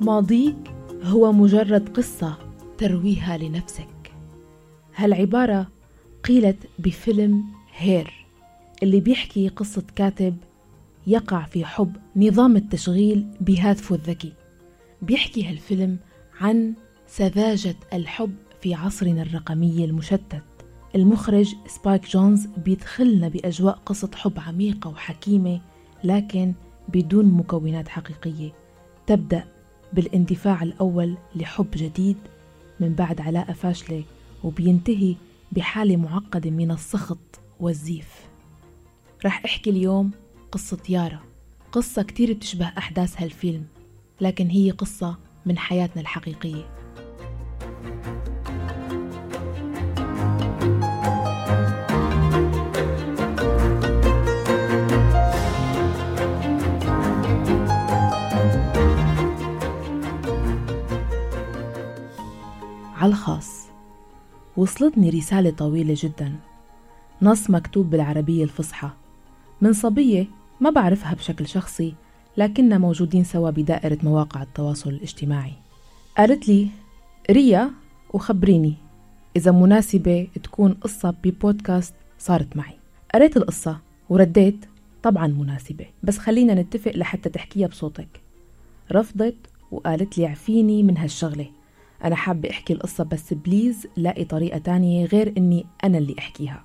ماضيك هو مجرد قصة ترويها لنفسك. هالعبارة قيلت بفيلم Her اللي بيحكي قصة كاتب يقع في حب نظام التشغيل بهاتفه الذكي. بيحكي هالفيلم عن سذاجة الحب في عصرنا الرقمي المشتت. المخرج سبايك جونز بيدخلنا بأجواء قصة حب عميقة وحكيمة لكن بدون مكونات حقيقية. تبدأ بالاندفاع الأول لحب جديد من بعد علاقة فاشلة وبينتهي بحالة معقدة من السخط والزيف. رح أحكي اليوم قصة يارا. قصة كتير بتشبه أحداث هالفيلم لكن هي قصة من حياتنا الحقيقية. على الخاص وصلتني رسالة طويلة جدا. نص مكتوب بالعربية الفصحى. من صبية ما بعرفها بشكل شخصي لكننا موجودين سوا بدائرة مواقع التواصل الاجتماعي. قالت لي ريا وخبريني إذا مناسبة تكون قصة ببودكاست صارت معي. قريت القصة ورديت طبعا مناسبة بس خلينا نتفق لحتى تحكيها بصوتك. رفضت وقالت لي عفيني من هالشغلة. أنا حابة أحكي القصة بس بليز لاقي طريقة تانية غير إني أنا اللي أحكيها.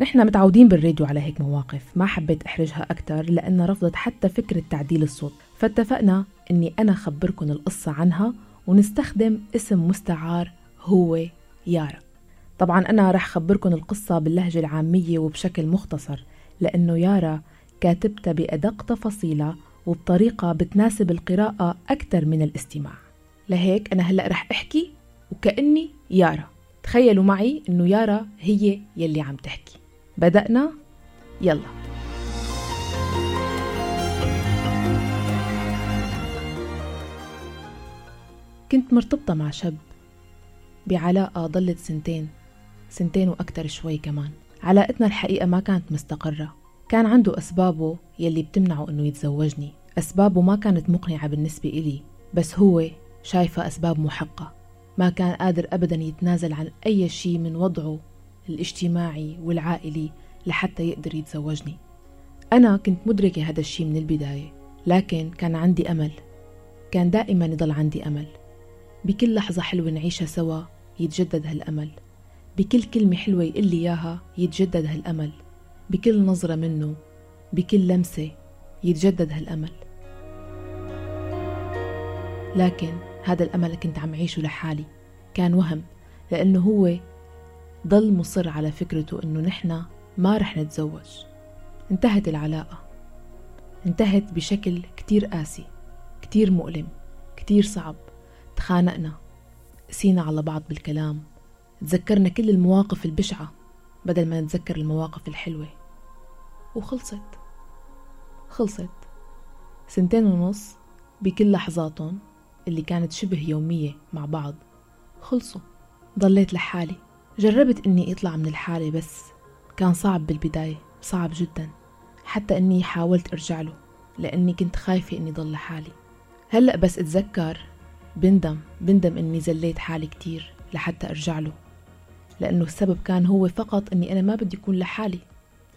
نحن متعودين بالراديو على هيك مواقف ما حبيت أحرجها أكتر لأن رفضت حتى فكرة تعديل الصوت. فاتفقنا أني أنا خبركن القصة عنها ونستخدم اسم مستعار هو يارا. طبعا أنا رح خبركن القصة باللهجة العامية وبشكل مختصر لأنه يارا كاتبتها بأدق تفاصيلها وبطريقة بتناسب القراءة أكثر من الاستماع. لهيك أنا هلأ رح أحكي وكأني يارا. تخيلوا معي إنه يارا هي يلي عم تحكي. بدأنا. يلا. كنت مرتبطة مع شاب بعلاقة ضلت سنتين سنتين وأكتر شوي كمان. علاقتنا الحقيقة ما كانت مستقرة. كان عنده أسبابه يلي بتمنعه إنه يتزوجني. أسبابه ما كانت مقنعة بالنسبة إلي بس هو شايفة أسباب محقة. ما كان قادر أبدا يتنازل عن أي شيء من وضعه الاجتماعي والعائلي لحتى يقدر يتزوجني. أنا كنت مدركة هذا الشيء من البداية لكن كان عندي أمل. كان دائما يضل عندي أمل. بكل لحظة حلوة نعيشها سوا يتجدد هالأمل. بكل كلمة حلوة يقول لي إياها يتجدد هالأمل. بكل نظرة منه بكل لمسة يتجدد هالأمل. لكن هذا الأمل كنت عم عيشه لحالي كان وهم لأنه هو ضل مصر على فكرته إنه نحن ما رح نتزوج. انتهت العلاقة. انتهت بشكل كتير قاسي كتير مؤلم كتير صعب. تخانقنا قسينا على بعض بالكلام. تذكرنا كل المواقف البشعة بدل ما نتذكر المواقف الحلوة. وخلصت. خلصت. سنتين ونص بكل لحظاتهم اللي كانت شبه يومية مع بعض. خلصوا. ضليت لحالي. جربت إني اطلع من الحالة بس. كان صعب بالبداية صعب جدا. حتى إني حاولت أرجع له لإني كنت خايفة إني ضل لحالي. هلأ بس أتذكر بندم بندم إني زليت حالي كتير لحتى أرجع له. لأنه السبب كان هو فقط إني أنا ما بدي أكون لحالي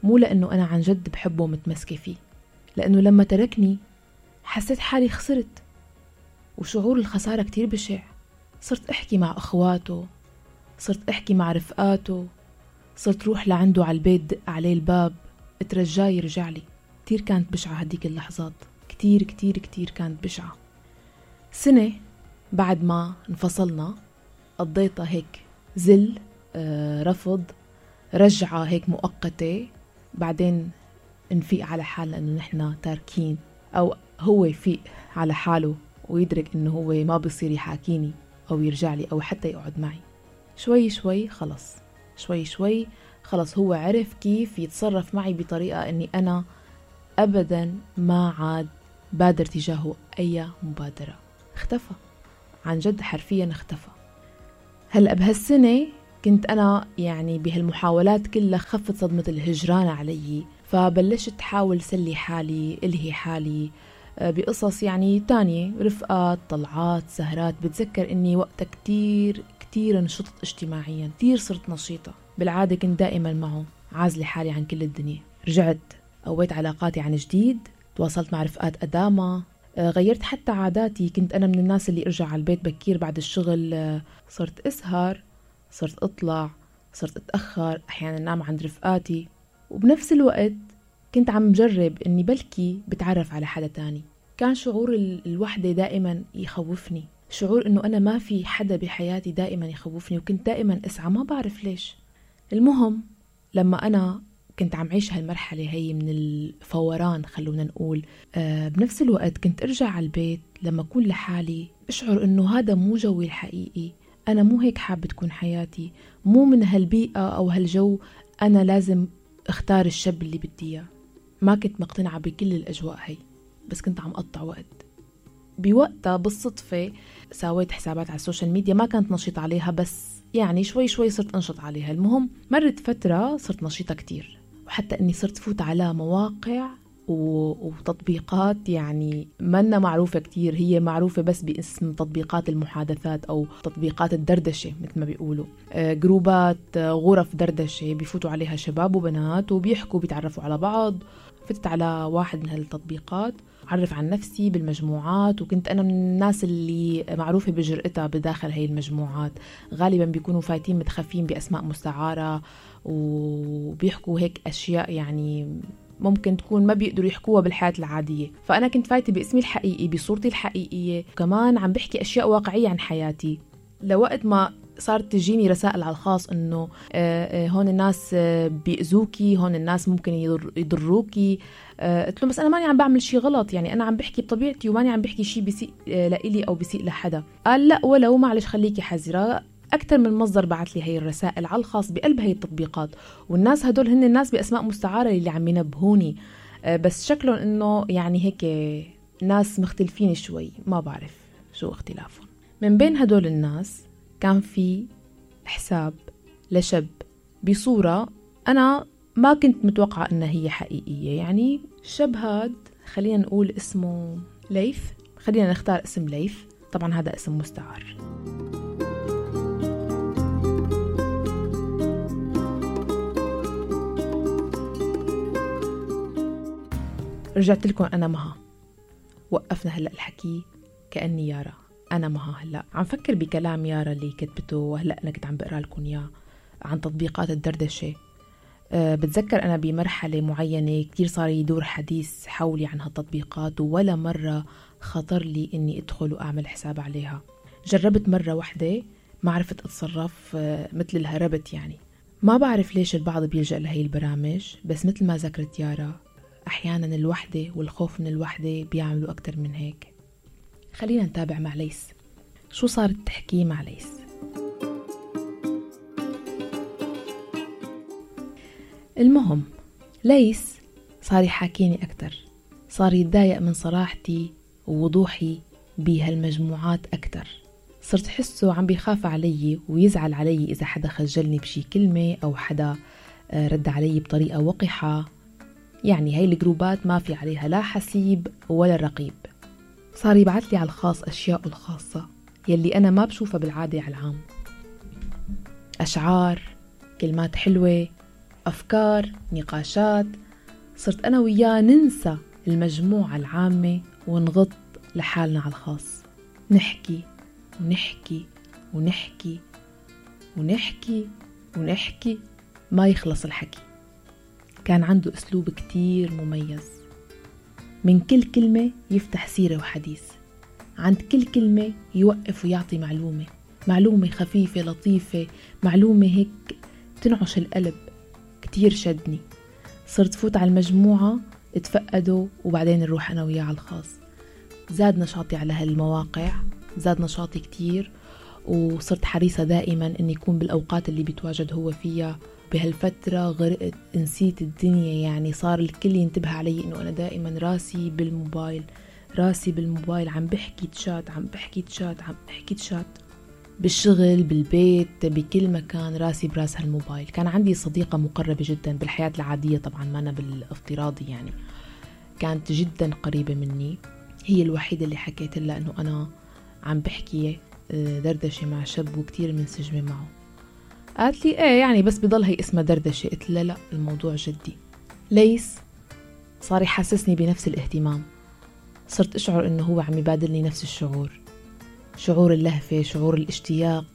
مو لأنه أنا عن جد بحبه ومتمسكة فيه. لأنه لما تركني حسيت حالي خسرت وشعور الخسارة كتير بشع. صرت أحكي مع أخواته صرت أحكي مع رفقاته صرت روح لعنده على البيت دق عليه الباب اترجاه يرجع لي. كتير كانت بشعة هديك اللحظات كتير كتير كتير كانت بشعة. سنة بعد ما انفصلنا قضيتها هيك زل آه رفض رجعة هيك مؤقتة. بعدين نفيق على حالنا إنه نحن تاركين أو هو يفيق على حاله ويدرك إنه هو ما بصير يحاكيني أو يرجع لي أو حتى يقعد معي. شوي شوي خلص شوي شوي خلص هو عرف كيف يتصرف معي بطريقة إني أنا ابدا ما عاد بادر تجاهه أي مبادرة. اختفى. عن جد حرفيا اختفى. هلأ بهالسنة كنت أنا يعني بهالمحاولات كلها خفت صدمة الهجران علي فبلشت حاول سلي حالي إلهي حالي آه، بقصص يعني تانية رفقات طلعات سهرات. بتذكر إني وقتها كتير كتير نشطت اجتماعيا كتير صرت نشيطة. بالعادة كنت دائما معه عازلة حالي عن كل الدنيا. رجعت قويت علاقاتي عن جديد تواصلت مع رفقات أداما آه، غيرت حتى عاداتي. كنت أنا من الناس اللي أرجع على البيت بكير بعد الشغل آه، صرت أسهر صرت أطلع صرت أتأخر أحيانا نام عند رفقاتي. وبنفس الوقت كنت عم جرب إني بلكي بتعرف على حدا تاني. كان شعور الوحدة دائما يخوفني. شعور إنه أنا ما في حدا بحياتي دائما يخوفني وكنت دائما أسعى ما بعرف ليش. المهم لما أنا كنت عم عيش هالمرحلة هي من الفوران خلونا نقول آه بنفس الوقت كنت أرجع على البيت لما أكون لحالي أشعر إنه هذا مو جوي الحقيقي. أنا مو هيك حابة تكون حياتي. مو من هالبيئة أو هالجو أنا لازم أختار الشاب اللي بدي إياه. ما كنت مقتنعة بكل الأجواء هي بس كنت عم قطع وقت. بوقتها بالصدفة سويت حسابات على ال social media ما كانت نشيطة عليها بس يعني شوي شوي صرت أنشط عليها. المهم مرت فترة صرت نشيطة كتير وحتى أني صرت فوت على مواقع وتطبيقات يعني منا معروفة كتير هي معروفة بس باسم تطبيقات المحادثات أو تطبيقات الدردشة مثل ما بيقولوا. آه، جروبات آه، غرف دردشة بيفوتوا عليها شباب وبنات وبيحكوا بيتعرفوا على بعض. فتت على واحد من هالتطبيقات. عرف عن نفسي بالمجموعات وكنت أنا من الناس اللي معروفة بجرأتها بداخل هاي المجموعات. غالبا بيكونوا فايتين متخفين بأسماء مستعارة وبيحكوا هيك أشياء يعني ممكن تكون ما بيقدروا يحكوها بالحياة العادية. فأنا كنت فايتة باسمي الحقيقي بصورتي الحقيقية. وكمان عم بحكي أشياء واقعية عن حياتي. لوقت ما صارت تجيني رسائل على الخاص إنه آه، آه، هون الناس آه، بيأذوكي هون الناس ممكن يضروكي. قلت له بس أنا ماني عم بعمل شيء غلط يعني أنا عم بحكي بطبيعتي وماني عم بحكي شيء بيسيء لإلي أو بيسيء لحدا. قال لا ولو معلش خليكي حذرة أكثر من مصدر بعث لي هي الرسائل على الخاص بقلب هي التطبيقات. والناس هدول هن الناس بأسماء مستعارة اللي عم ينبهوني. بس شكلهم إنه يعني هيك ناس مختلفين شوي ما بعرف شو اختلافهم. من بين هدول الناس كان في حساب لشاب بصورة أنا ما كنت متوقعة إنها هي حقيقية. يعني الشاب هاد خلينا نقول اسمه ليث. خلينا نختار اسم ليث. طبعا هذا اسم مستعار. رجعت لكم أنا مها. وقفنا هلأ الحكي كأني يارا أنا مها هلأ. عم فكر بكلام يارا اللي كتبته وهلأ أنا كنت عم بقرأ لكم إياه عن تطبيقات الدردشة. أه بتذكر أنا بمرحلة معينة كتير صار يدور حديث حولي عن هالتطبيقات ولا مرة خطر لي إني أدخل وأعمل حساب عليها. جربت مرة واحدة ما عرفت أتصرف أه مثل الهربت يعني. ما بعرف ليش البعض بيلجأ لهي البرامج بس مثل ما ذكرت يارا أحيانا الوحدة والخوف من الوحدة بيعملوا أكتر من هيك. خلينا نتابع مع ليس. شو صارت تحكي مع ليس؟ المهم ليس صار يحاكيني أكتر. صار يتضايق من صراحتي ووضوحي بهالمجموعات أكتر. صرت حسه عم بيخاف علي ويزعل علي إذا حدا خجلني بشي كلمة أو حدا آه، رد علي بطريقة وقحة. يعني هاي الجروبات ما في عليها لا حسيب ولا رقيب. صار يبعث لي على الخاص أشياء الخاصة يلي أنا ما بشوفها بالعادة على العام. أشعار كلمات حلوة أفكار نقاشات. صرت أنا وياه ننسى المجموعة العامة ونغط لحالنا على الخاص. نحكي ونحكي ونحكي ونحكي ونحكي ما يخلص الحكي. كان عنده أسلوب كتير مميز. من كل كلمة يفتح سيرة وحديث. عند كل كلمة يوقف ويعطي معلومة. معلومة خفيفة لطيفة معلومة هيك تنعش القلب. كتير شدني. صرت فوت على المجموعة اتفقدوا وبعدين نروح أنا وياه على الخاص. زاد نشاطي على هالمواقع زاد نشاطي كتير وصرت حريصة دائما أني يكون بالأوقات اللي بيتواجد هو فيها بهالفترة غرقت نسيت الدنيا يعني صار الكل ينتبه علي إنه أنا دائما راسي بالموبايل راسي بالموبايل عم بحكي تشات عم بحكي تشات عم بحكي تشات. بالشغل بالبيت بكل مكان راسي براس هالموبايل. كان عندي صديقة مقربة جدا بالحياة العادية طبعا ما أنا بالافتراضي يعني. كانت جدا قريبة مني. هي الوحيدة اللي حكيت لها أنه أنا عم بحكي آه، دردشة مع شاب وكتير منسجمة معه. قالت لي إيه يعني بس بضل هي اسمها دردشة. قلت لها لا الموضوع جدي. ليس صار يحسسني بنفس الاهتمام. صرت أشعر إنه هو عم يبادلني نفس الشعور. شعور اللهفة شعور الاشتياق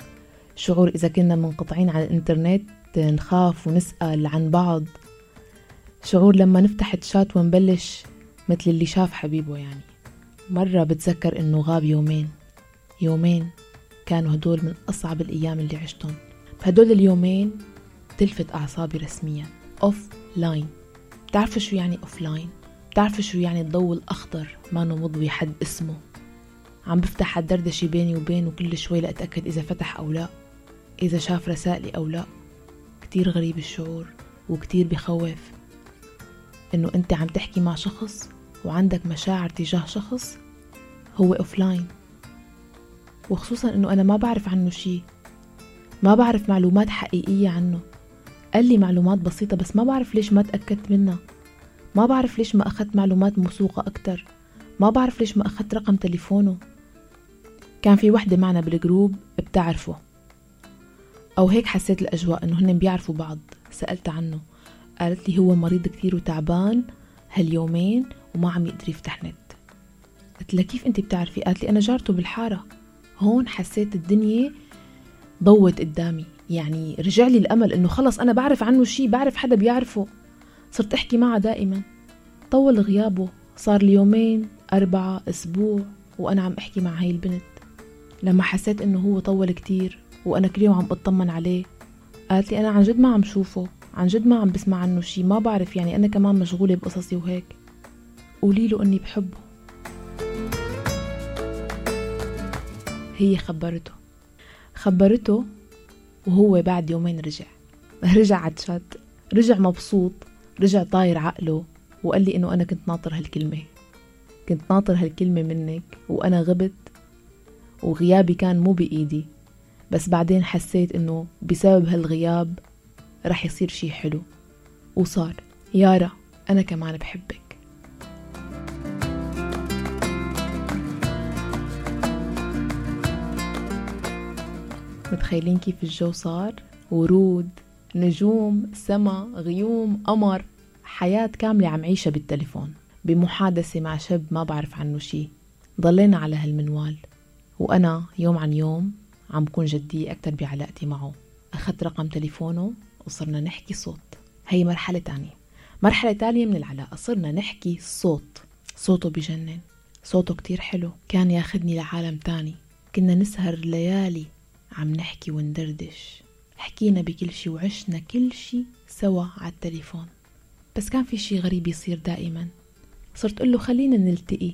شعور إذا كنا منقطعين عن الإنترنت نخاف ونسأل عن بعض. شعور لما نفتح تشات ونبلش مثل اللي شاف حبيبه يعني. مرة بتذكر إنه غاب يومين. يومين كانوا هدول من أصعب الأيام اللي عشتهم. بهدول اليومين تلفت أعصابي رسميا. offline بتعرفوا شو يعني offline؟ بتعرفوا شو يعني الضوء الأخضر؟ ما مضوي حد اسمه. عم بفتح الدردشة بيني وبينه كل شوي لأتأكد إذا فتح أو لا. إذا شاف رسائلي أو لا. كتير غريب الشعور وكتير بخوف. إنه أنت عم تحكي مع شخص وعندك مشاعر تجاه شخص؟ هو offline. وخصوصا إنه أنا ما بعرف عنه شي. ما بعرف معلومات حقيقية عنه. قال لي معلومات بسيطة بس ما بعرف ليش ما تأكدت منها. ما بعرف ليش ما أخذت معلومات موثوقة أكتر. ما بعرف ليش ما أخذت رقم تليفونه. كان في وحدة معنا بال group بتعرفه. أو هيك حسيت الأجواء إنه هن بيعرفوا بعض. سألت عنه. قالت لي هو مريض كتير وتعبان هاليومين وما عم يقدر يفتح نت. قلت لها كيف أنت بتعرفي؟ قالت لي أنا جارته بالحارة. هون حسيت الدنيا ضوت قدامي. يعني رجع لي الأمل إنه خلص أنا بعرف عنه شيء بعرف حدا بيعرفه. صرت أحكي معه دائما. طول غيابه. صار لي يومين أربعة أسبوع وأنا عم أحكي مع هاي البنت. لما حسيت إنه هو طول كتير وأنا كل يوم عم بطمن عليه قالت لي أنا عن جد ما عم شوفه عن جد ما عم بسمع عنه شي ما بعرف يعني أنا كمان مشغولة بقصصي وهيك. قولي له إني بحبه. هي خبرته. خبرته وهو بعد يومين رجع. رجع عتشات رجع مبسوط رجع طاير عقله وقال لي إنه أنا كنت ناطر هالكلمة. كنت ناطر هالكلمة منك وأنا غبت وغيابي كان مو بإيدي بس بعدين حسيت إنه بسبب هالغياب رح يصير شي حلو. وصار يارا أنا كمان بحبك. متخيلين كيف الجو صار؟ ورود نجوم سما غيوم قمر. حياة كاملة عم عيشها بالتليفون بمحادثة مع شاب ما بعرف عنه شي. ضلينا على هالمنوال وأنا يوم عن يوم عم بكون جدية أكتر بعلاقتي معه. أخذت رقم تليفونه وصرنا نحكي صوت. هي مرحلة تانية. مرحلة تالية من العلاقة. صرنا نحكي صوت. صوته بجنن. صوته كتير حلو. كان ياخدني لعالم تاني. كنا نسهر ليالي. عم نحكي وندردش. حكينا بكل شي وعشنا كل شي سوا على التليفون. بس كان في شي غريب يصير دائما. صرت أقول له خلينا نلتقي.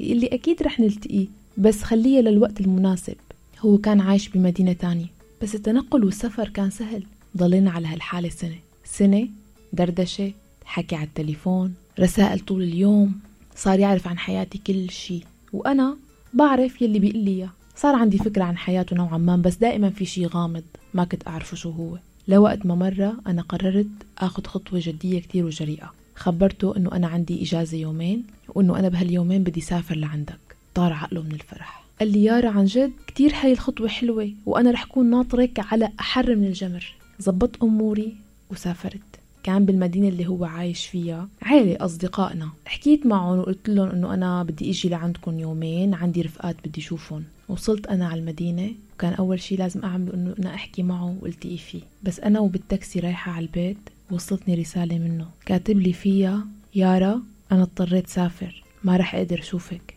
يقول لي أكيد رح نلتقي بس خليها للوقت المناسب. هو كان عايش بمدينة تانية. بس التنقل والسفر كان سهل. ضلينا على هالحالة سنة. سنة دردشة حكي على التليفون رسائل طول اليوم. صار يعرف عن حياتي كل شي. وأنا بعرف يلي بيقول لي صار عندي فكرة عن حياته نوعا ما بس دائما في شي غامض ما كنت أعرفه شو هو. لوقت ما مرة أنا قررت أخذ خطوة جدية كتير وجريئة. خبرته أنه أنا عندي إجازة يومين وأنه أنا بهاليومين بدي سافر لعندك. طار عقله من الفرح. قال لي يارا عن جد كتير هاي الخطوة حلوة وأنا رح كون ناطرك على أحر من الجمر. زبط أموري وسافرت. كان بالمدينة اللي هو عايش فيها عيلة أصدقائنا. حكيت معهم وقلت لهم أنه أنا بدي إجي لعندكم يومين عندي رفقات بدي شوفهم وصلت أنا على المدينة وكان أول شي لازم أعمل إنه أنا أحكي معه والتقي فيه. بس أنا وبالتاكسي رايحة على البيت وصلتني رسالة منه. كاتب لي فيها يارا أنا اضطريت سافر ما رح أقدر أشوفك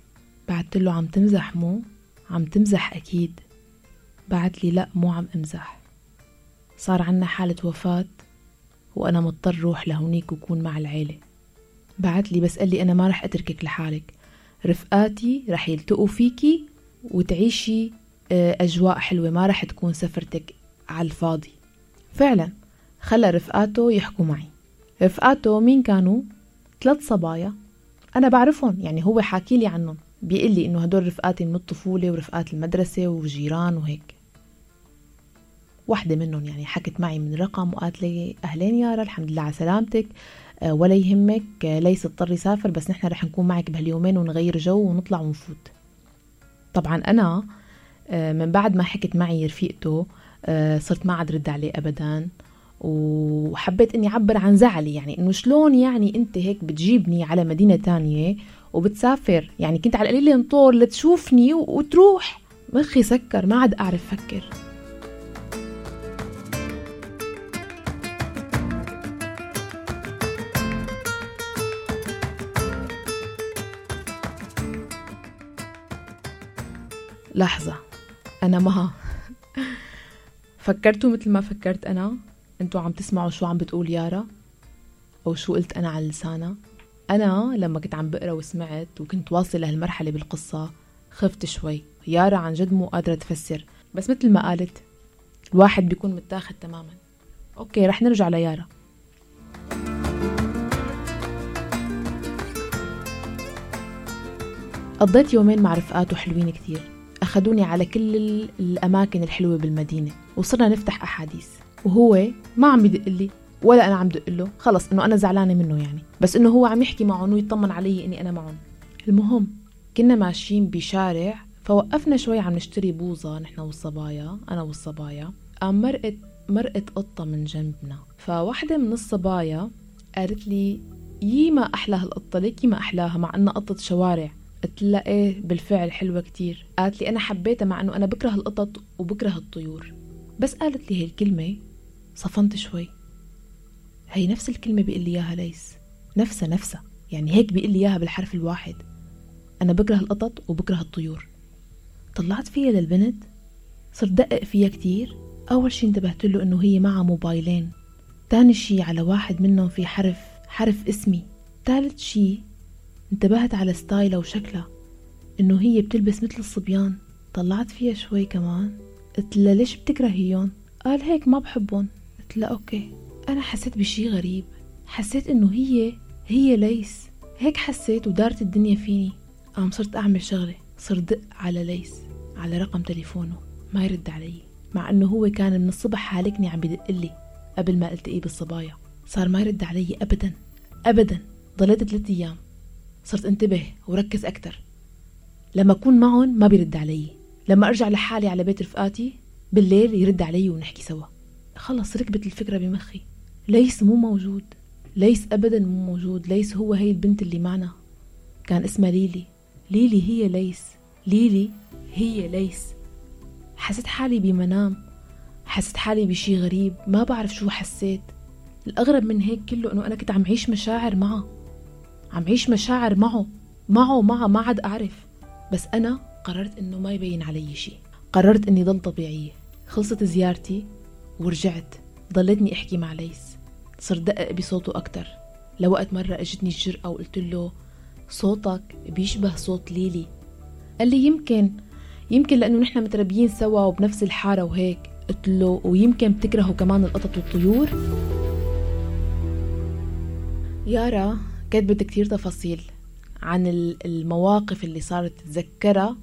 بعت له عم تمزح مو؟ عم تمزح أكيد. بعت لي لا مو عم أمزح. صار عنا حالة وفاة وأنا مضطر روح لهونيك وكون مع العيلة. بعت لي بس قال لي أنا ما رح أتركك لحالك. رفقاتي رح يلتقوا فيكي وتعيشي آه، أجواء حلوة ما رح تكون سفرتك على الفاضي. فعلا خلى رفقاته يحكوا معي. رفقاته مين كانوا؟ ثلاث صبايا. أنا بعرفهم يعني هو حاكي لي عنهم. بيقول لي إنه هدول رفقاتي من الطفولة ورفقات المدرسة وجيران وهيك. واحدة منهم يعني حكت معي من رقم وقالت لي أهلين يارا الحمد لله على سلامتك. آه، ولا يهمك آه، ليس اضطر يسافر بس نحن رح نكون معك بهاليومين ونغير جو ونطلع ونفوت. طبعا أنا آه، من بعد ما حكت معي رفيقته صرت ما عاد رد عليه أبدا وحبيت إني أعبر عن زعلي يعني إنه شلون يعني أنت هيك بتجيبني على مدينة تانية وبتسافر؟ يعني كنت على القليل انطور لتشوفني وتروح. مخي سكر ما عاد أعرف فكر لحظة. أنا ما فكرتوا مثل ما فكرت أنا؟ أنتوا عم تسمعوا شو عم بتقول يارا؟ أو شو قلت أنا على لسانها؟ أنا لما كنت عم بقرأ وسمعت وكنت واصلة لهالمرحلة بالقصة خفت شوي. يارا عن جد مو قادرة تفسر. بس مثل ما قالت الواحد بيكون متاخد تماما. أوكي رح نرجع ليارا. قضيت يومين مع رفقاته حلوين كتير أخذوني على كل الأماكن الحلوة بالمدينة وصرنا نفتح أحاديث. وهو ما عم يدق لي ولا أنا عم دق له. خلص إنه أنا زعلانة منه يعني. بس إنه هو عم يحكي معهم ويطمن علي إني أنا معهم. المهم كنا ماشيين بشارع فوقفنا شوي عم نشتري بوظة نحن والصبايا أنا والصبايا. قام مرقت مرقت قطة من جنبنا. فواحدة من الصبايا قالت لي يي ما أحلى هالقطة ليكي ما أحلاها مع إنها قطة شوارع. قلت لها إيه بالفعل حلوة كتير. قالت لي أنا حبيتها مع أنه أنا بكره القطط وبكره الطيور. بس قالت لي هي الكلمة صفنت شوي. هي نفس الكلمة بيقول لي إياها ليس. نفسها نفسها. يعني هيك بيقول لي إياها بالحرف الواحد. أنا بكره القطط وبكره الطيور. طلعت فيها للبنت. صرت دقق فيها كتير. أول شي انتبهت له إنه هي معها موبايلين. تاني شي على واحد منهم في حرف حرف اسمي. ثالث شي انتبهت على style ها وشكلها إنه هي بتلبس مثل الصبيان. طلعت فيها شوي كمان. قلت لها ليش بتكرهيهم قال هيك ما بحبهم قلت لها okay. أنا حسيت بشي غريب. حسيت إنه هي هي ليس. هيك حسيت ودارت الدنيا فيني. قام صرت أعمل شغلة. صرت دق على ليس على رقم تليفونه. ما يرد علي. مع إنه هو كان من الصبح حالكني عم بدق لي قبل ما التقيه بالصبايا. صار ما يرد علي أبدا. أبدا. ضليت ثلاثة أيام. صرت انتبه وركز أكتر. لما أكون معهم ما بيرد علي. لما أرجع لحالي على بيت رفقاتي بالليل يرد علي ونحكي سوا. خلص ركبت الفكرة بمخي. ليس مو موجود. ليس أبدا مو موجود. ليس هو هي البنت اللي معنا. كان اسمها ليلي. ليلي هي ليس. ليلي هي ليس. حسيت حالي بمنام. حسيت حالي بشي غريب. ما بعرف شو حسيت. الأغرب من هيك كله إنه أنا كنت عم عيش مشاعر معه. عم عيش مشاعر معه معه معه ما عاد أعرف. بس أنا قررت إنه ما يبين علي شي. قررت إني ضل طبيعية. خلصت زيارتي ورجعت. ضلتني أحكي مع ليس. صرت دقق بصوته أكتر. لوقت مرة أجتني الجرأة وقلت له صوتك بيشبه صوت ليلي. قال لي يمكن يمكن لأنه نحن متربيين سوا وبنفس الحارة وهيك. قلت له ويمكن بتكرهوا كمان القطط والطيور؟ يارا كتبت كتير تفاصيل عن المواقف اللي صارت تتذكرها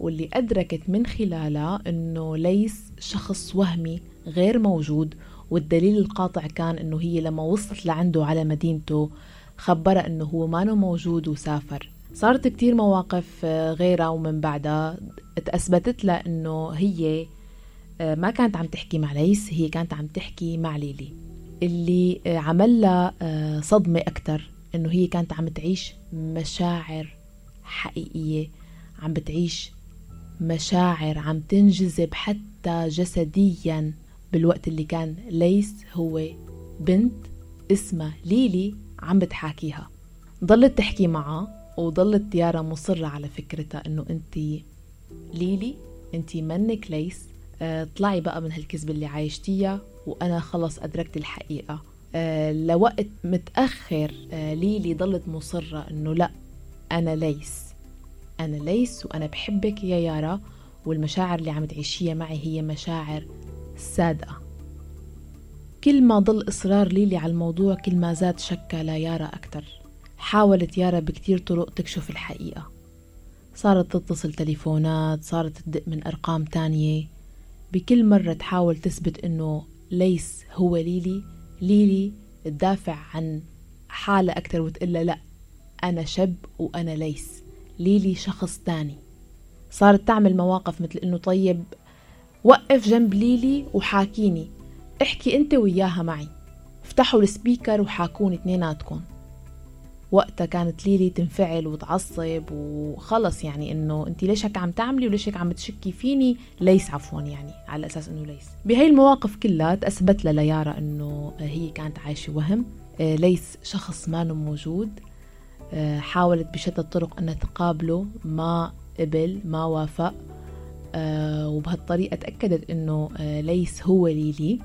واللي أدركت من خلالها أنه ليس شخص وهمي غير موجود والدليل القاطع كان أنه هي لما وصلت لعنده على مدينته خبرها أنه هو ما موجود وسافر. صارت كتير مواقف آه، غيرها ومن بعدها تأثبتت لها أنه هي آه، ما كانت عم تحكي مع ليس هي كانت عم تحكي مع ليلي اللي آه، عمل لها صدمة أكتر. إنه هي كانت عم تعيش مشاعر حقيقية عم بتعيش مشاعر عم تنجذب حتى جسديا بالوقت اللي كان. ليس هو بنت اسمها ليلي عم بتحاكيها. ضلت تحكي معها وضلت يارا مصرة على فكرتها إنه أنت ليلي أنت منك ليس. آه طلعي بقى من هالكذبة اللي عايشتيها وأنا خلص أدركت الحقيقة. آه، لوقت متأخر آه، ليلي ضلت مصرة إنه لأ أنا ليس. أنا ليس وأنا بحبك يا يارا والمشاعر اللي عم تعيشيها معي هي مشاعر صادقة كل ما ضل إصرار ليلي على الموضوع كل ما زاد شكها ليارا أكتر. حاولت يارا بكتير طرق تكشف الحقيقة. صارت تتصل تليفونات صارت تدق من أرقام تانية. بكل مرة تحاول تثبت إنه ليس هو ليلي ليلي تدافع عن حالها أكتر وتقول لا أنا شب وأنا ليس. ليلي شخص تاني. صارت تعمل مواقف مثل إنه طيب وقف جنب ليلي وحاكيني احكي أنت وياها معي. افتحوا السبيكر وحاكوني اثنيناتكم. وقتها كانت ليلي تنفعل وتعصب وخلص يعني إنه انت ليش هيك عم تعملي وليش هيك عم تشكي فيني؟ ليس عفوا يعني على أساس إنه ليس. بهي المواقف كلها تثبت لها ليارا إنه هي كانت عايشة وهم آه، ليس شخص ما موجود آه، حاولت بشتى الطرق إنها تقابله ما قبل ما وافق آه، وبهالطريقة تأكدت إنه ليس هو ليلي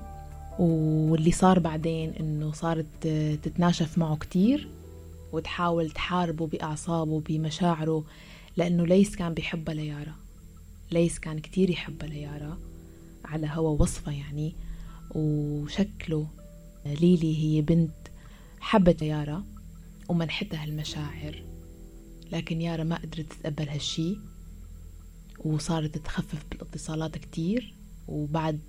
واللي صار بعدين إنه صارت تتناشف معه كتير. وتحاول تحاربه بأعصابه بمشاعره لأنه ليس كان بيحبها ليارا. ليس كان كتير يحبها ليارا. على هوا وصفة يعني. وشكله ليلي هي بنت حبت يارا ومنحتها هالمشاعر. لكن يارا ما قدرت تتقبل هالشي وصارت تخفف بالاتصالات كتير. وبعد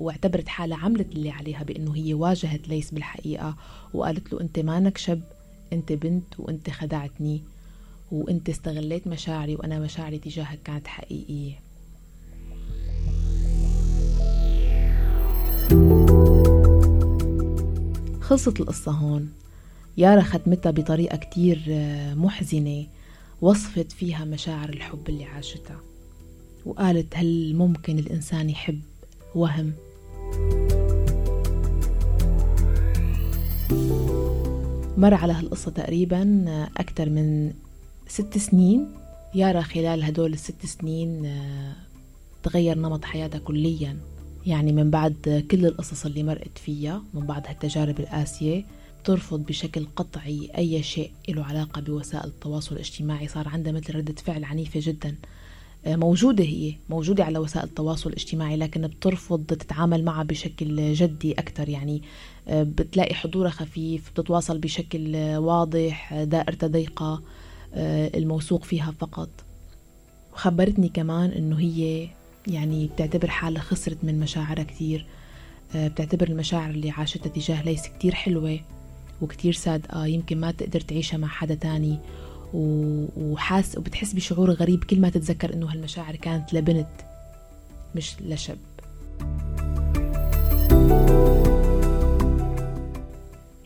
واعتبرت حالها عملت اللي عليها بأنه هي واجهت ليس بالحقيقة وقالت له أنت مانك شب. انت بنت وانت خدعتني وانت استغليت مشاعري وأنا مشاعري تجاهك كانت حقيقية. خلصت القصة هون. يارا ختمتها بطريقة كتير آه، محزنة وصفت فيها مشاعر الحب اللي عاشتها وقالت هل ممكن الإنسان يحب وهم؟ مر على هالقصة تقريبا أكثر من ست سنين. يارا خلال هدول الست سنين آه، تغير نمط حياتها كليا. يعني من بعد كل القصص اللي مرقت فيها من بعد هالتجارب القاسية بترفض بشكل قطعي أي شيء له علاقة بوسائل التواصل الاجتماعي. صار عندها مثل ردة فعل عنيفة جدا. آه، موجودة هي موجودة على وسائل التواصل الاجتماعي لكن بترفض تتعامل معها بشكل جدي أكثر يعني آه، بتلاقي حضورها خفيف بتتواصل بشكل واضح دائرتها ضيقة آه، الموثوق فيها فقط. وخبرتني كمان إنه هي يعني بتعتبر حالها خسرت من مشاعرها كثير بتعتبر المشاعر اللي عاشتها تجاه ليس كتير حلوة وكتير صادقة يمكن ما تقدر تعيشها مع حدا تاني. وحاس وبتحس بشعور غريب كل ما تتذكر إنه هالمشاعر كانت لبنت مش لشب.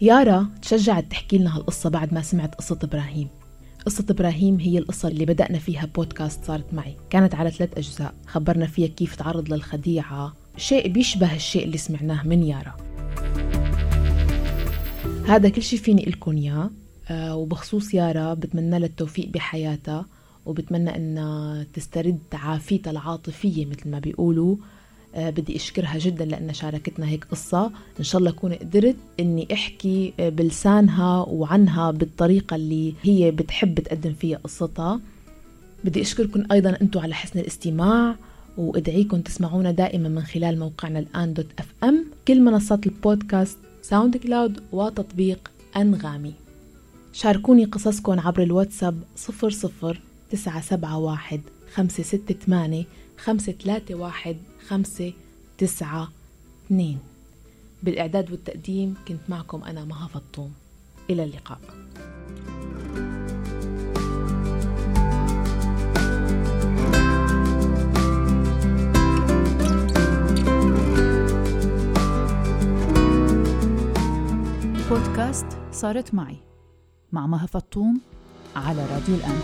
يارا تشجعت تحكي لنا هالقصة بعد ما سمعت قصة إبراهيم. قصة إبراهيم هي القصة اللي بدأنا فيها بودكاست صارت معي. كانت على ثلاث أجزاء. خبرنا فيها كيف تعرض للخديعة. شيء بيشبه الشيء اللي سمعناه من يارا. هذا كل شيء فيني لكم إياه آه، وبخصوص يارا بتمنى لها التوفيق بحياتها وبتمنى انها تسترد عافيتها العاطفية مثل ما بيقولوا. أه بدي أشكرها جدا لأنها شاركتنا هيك قصة. إن شاء الله أكون قدرت إني أحكي آه، بلسانها وعنها بالطريقة اللي هي بتحب تقدم فيها قصتها. بدي أشكركم أيضا أنتم على حسن الاستماع وادعيكم تسمعونا دائما من خلال موقعنا الآن dot FM كل منصات البودكاست SoundCloud وتطبيق أنغامي. شاركوني قصصكم عبر الواتساب 00 971 568 531 592 بالإعداد والتقديم كنت معكم أنا مها فطوم. إلى اللقاء. بودكاست صارت معي. مع مها فطوم على راديو الآن.